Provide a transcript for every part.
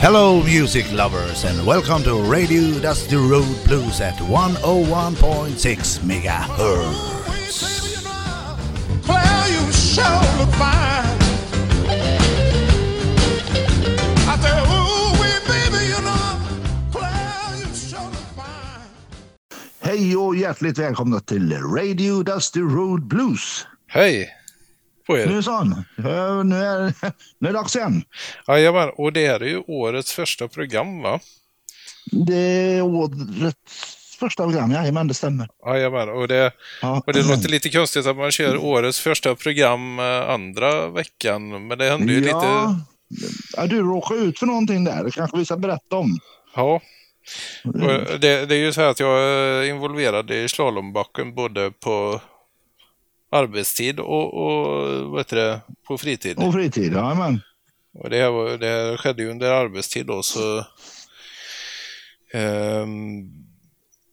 Hello, music lovers, and welcome to Radio Dusty Road Blues at 101.6 megahertz. Claire, you sure look fine. I said, ooh, wee, baby, you know, Claire, you sure look fine. Hej och hjärtligt välkomna till Radio Dusty Road Blues. Hej på Nu er! sån. Eh, Nu är, nu är det dags igen. Jajamän, och det här är ju årets första program va? Det är årets första program, jajamän det stämmer. Jajamän, och det, Ja. och det låter lite konstigt att man kör årets första program eh, andra veckan, men det hände ju lite... ja, du råkade ut för någonting där, det kanske vi ska berätta om. Ja. Och det, det är ju så här att jag är involverad i slalombacken både på arbetstid och, och vad heter det, på fritid. Och fritid, jajamän. Och det, här det här skedde ju under arbetstid då så... ehm,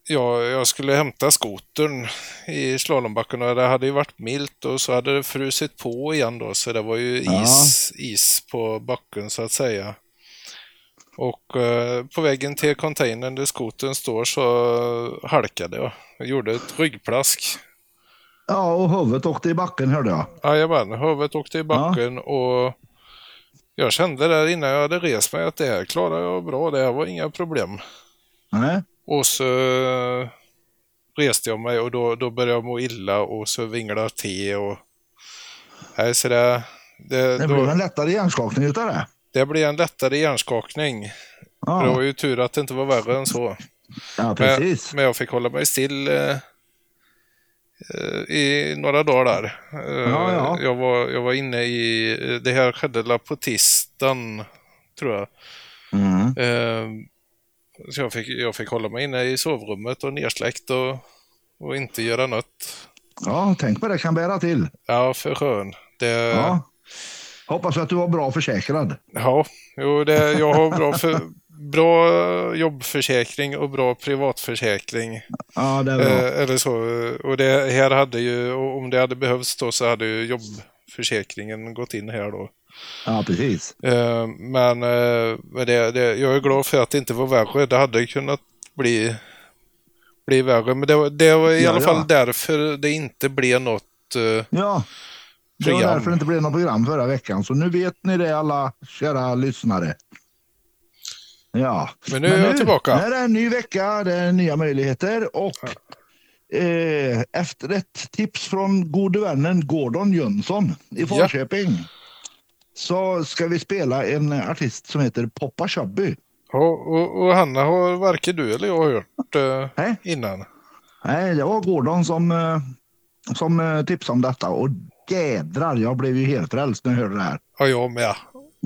ja, jag skulle hämta skotern i slalombacken och det hade ju varit milt och så hade det frusit på igen då så det var ju Ja. is, is på backen så att säga. Och eh, på vägen till containern där skotern står så halkade jag. Jag gjorde ett ryggplask. Ja, och huvudet åkte i backen hörde jag. Jajamän, huvudet åkte i backen och jag kände där innan jag hade rest mig att det här klarar jag bra, det här var inga problem. Nej. Och så eh, reste jag mig och då, då började jag må illa och så vinglade te och... Nej, så det, det, Det då, blev en lättare hjärnskakning utav det. det blev en lättare hjärnskakning. Det var Ja, ju tur att det inte var värre än så. ja Men, precis. men jag fick hålla mig still eh, i några dagar där. Eh, Ja, ja. Jag, var, jag var inne i, det här skedde på tisdagen, tror jag. Mm. Eh, så jag fick, jag fick hålla mig inne i sovrummet och nersläckt och, och inte göra något. Ja, tänk vad det kan bära till. Ja, för skön. Det, ja. Ja. Hoppas att du var bra försäkrad. jo, det, jag har bra, för, bra jobbförsäkring och bra privatförsäkring. Ja, det är bra. Eh, eller så. Och det här hade ju, om det hade behövts då så hade ju jobbförsäkringen gått in här då. Ja, precis. Eh, men eh, det, det, jag är glad för att det inte var värre. Det hade kunnat bli, bli värre. Men det, var- det var i Ja, alla ja. fall därför det inte blev något. eh, Ja, det var Program. därför det inte blev något program förra veckan. Så nu vet ni det alla kära lyssnare. Ja. Men nu är jag tillbaka. Nu är det en ny vecka, det är nya möjligheter och eh, efter ett tips från gode vännen Gordon Jönsson i Falköping så ska vi spela en artist som heter Poppa Chubby. och, och, och Hanna har varken du eller jag hört eh, Nej. innan. Nej, det var Gordon som, eh, som eh, tipsade om detta och jädrar, jag blev ju helt frälst när jag hörde det här. Ja, jag med.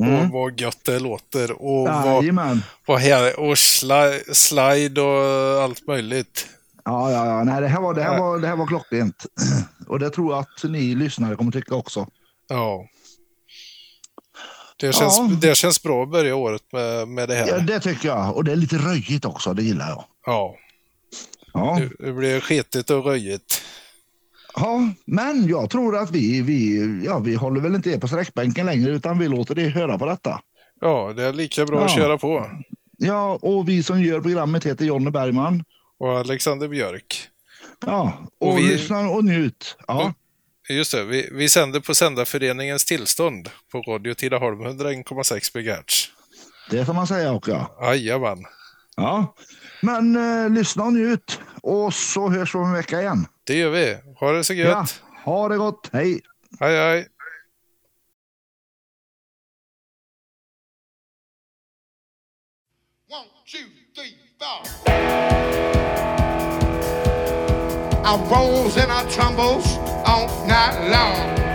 Mm. Och vad gött det låter. Och vad, vad här, och sli, slide och allt möjligt. Ja, ja, ja. Nej, det här var, det här var, det här var klockrent. Och det tror jag att ni lyssnare kommer tycka också. Ja. Det känns, Ja. det känns bra att börja året med, med det här. Ja, det tycker jag. Och det är lite röjigt också, det gillar jag. Ja, Ja, det, det blir skitigt och röjigt. Ja men jag tror att vi, vi, ja, vi håller väl inte er på sträckbänken längre utan vi låter er höra på detta. Ja, det är lika bra att Ja. köra på. Ja, och vi som gör programmet heter Jonny Bergman. Och Alexander Björk. Ja, och, Och vi- lyssna och njut. Ja, Just det, vi, vi sänder på Sändarföreningens tillstånd på Radio Tidaholm 101,6 MHz. det får man säga också. Ja. Jajamän, ja. Men eh, lyssna och njut. Och så hörs vi om en vecka igen. Det gör vi. Ha det så Ja, gött. ha det gott. Hej! Hej hej. One, two, three, four. I rolls and I tumbles all night long.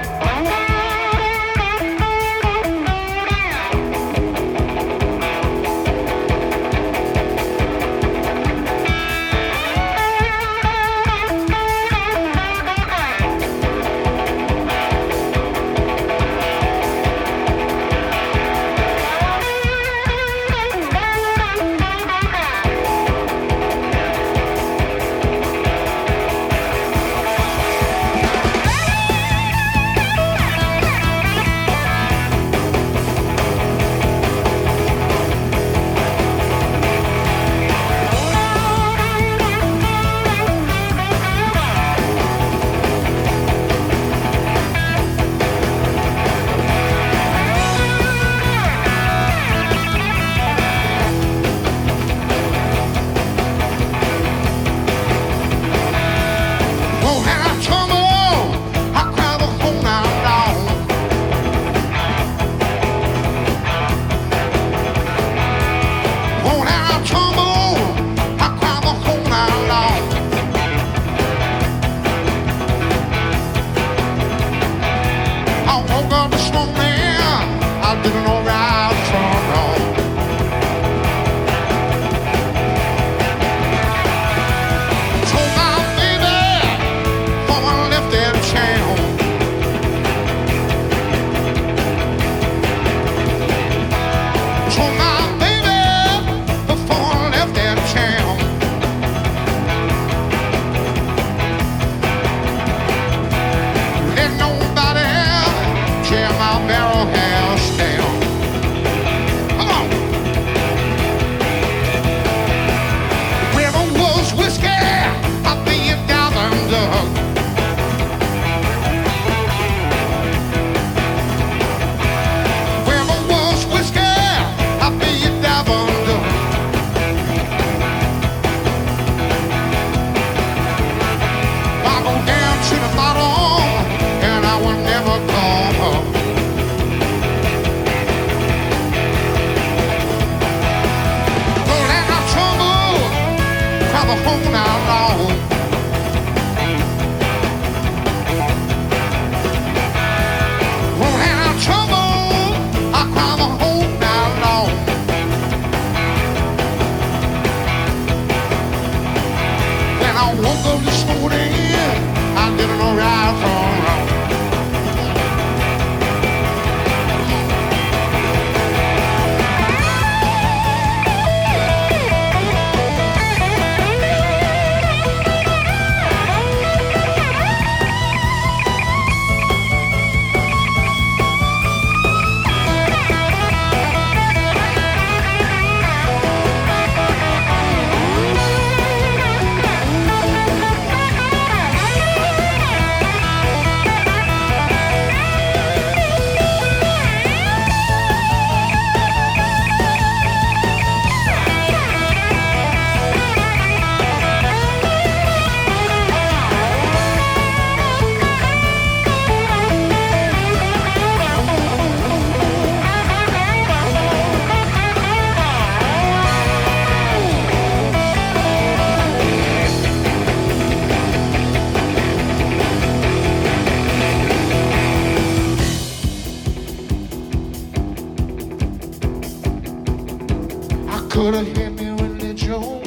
could have hit me with the joke.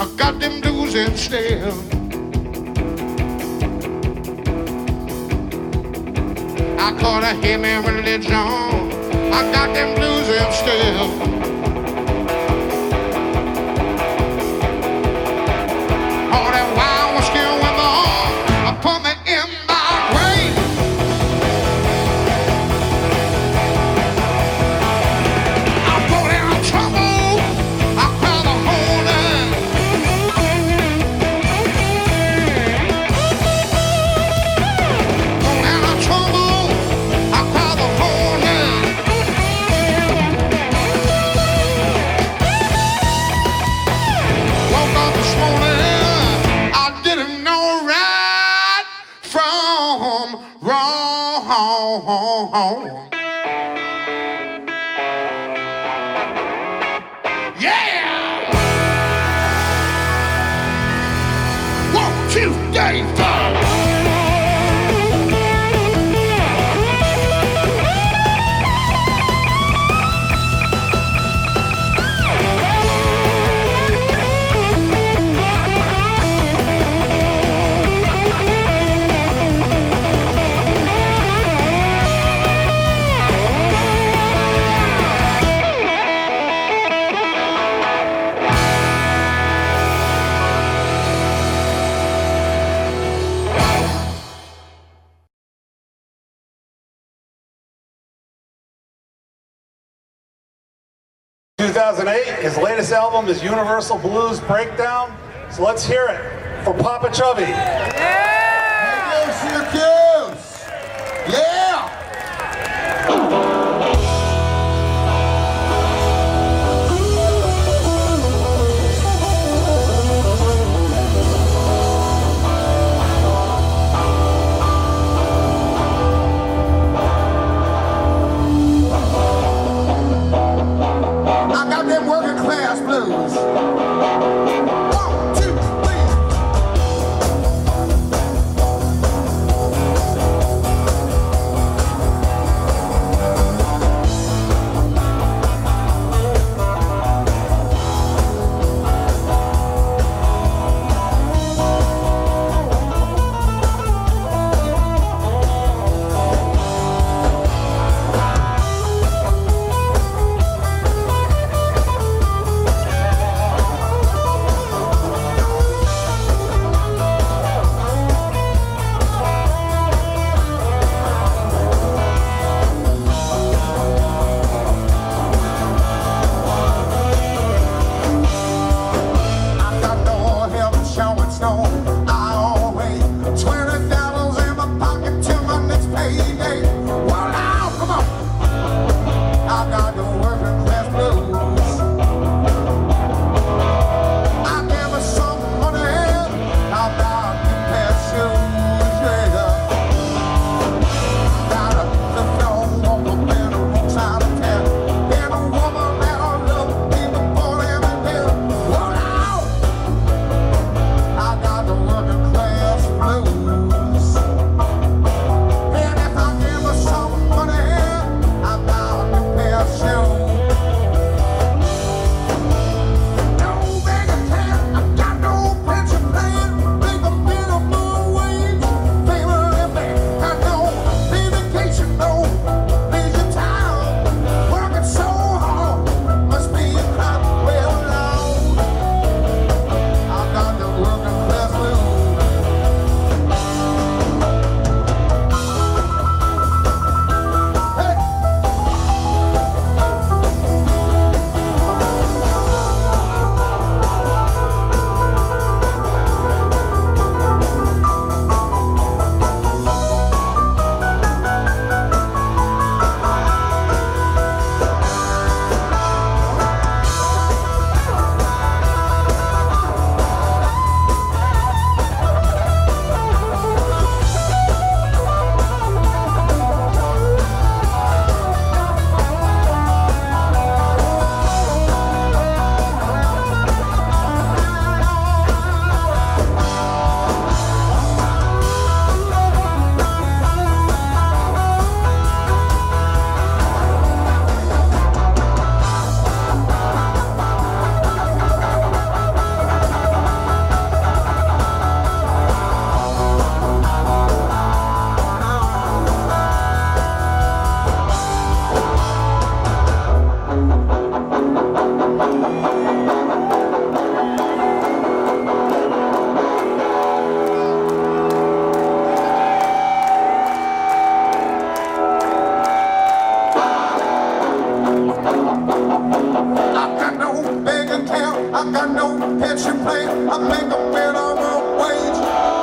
I got them dues instead. I caught a hit me religion. I got them blues instead. ho, ho, ho. 2008. His latest album is Universal Blues Breakdown. So let's hear it for Papa Chubby. Yeah! Hey, Syracuse! Yeah! I know that you play. I make a man on my wage.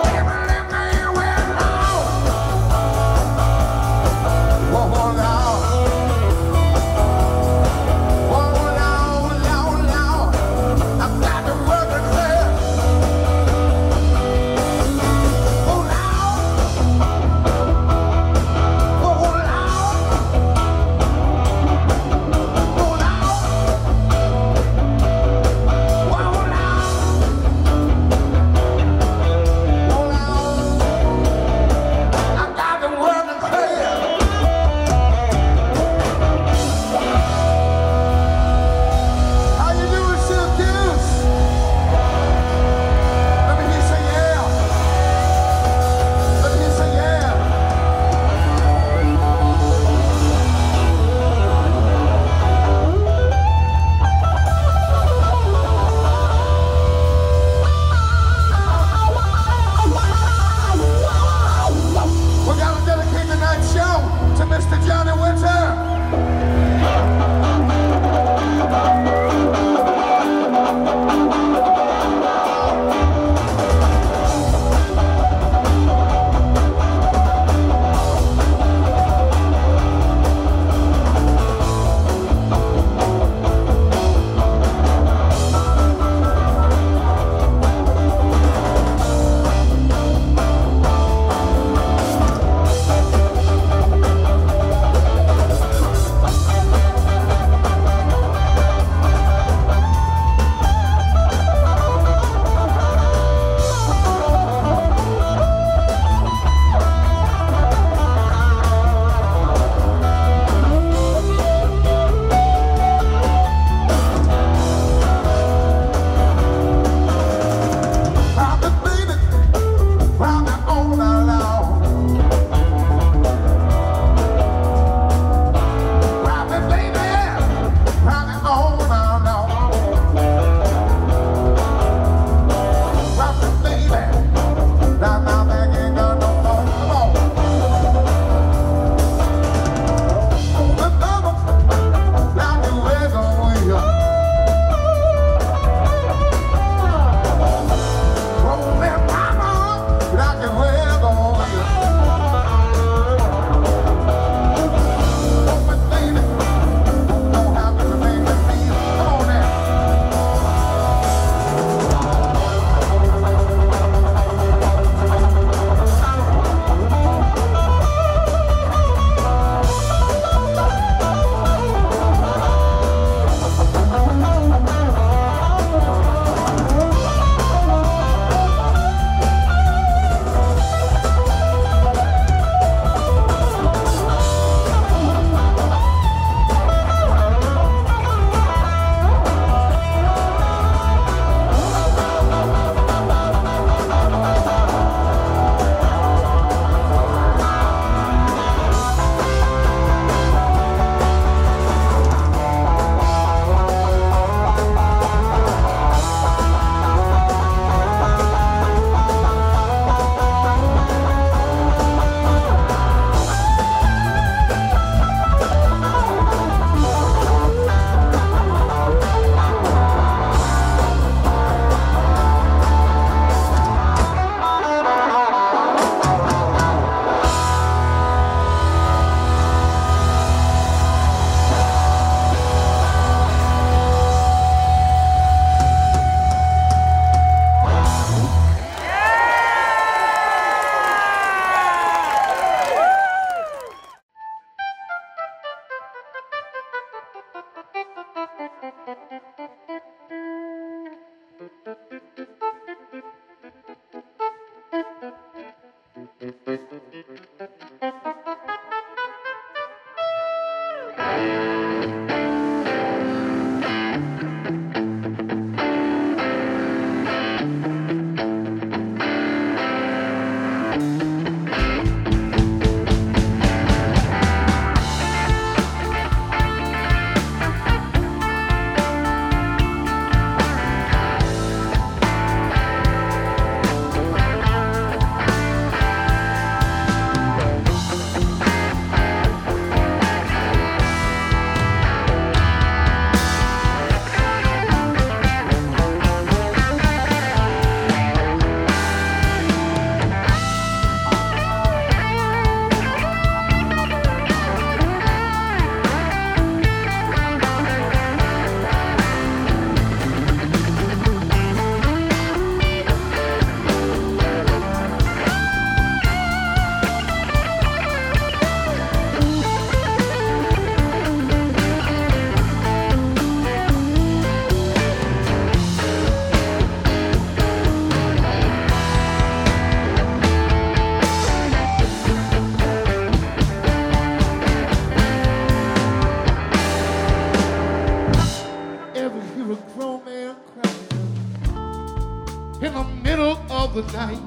The night.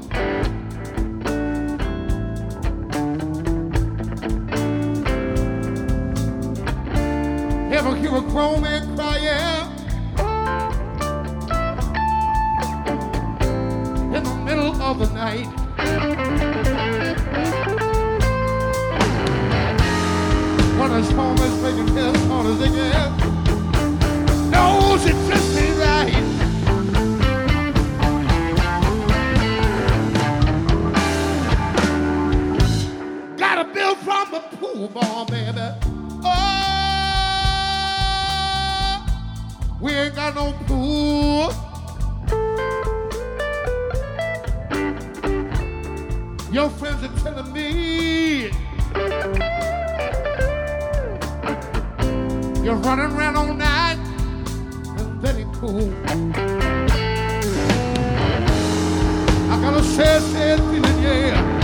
Ever hear a grown man Your friends are telling me you're running around all night and very cool. I got a sad, sad feeling, yeah.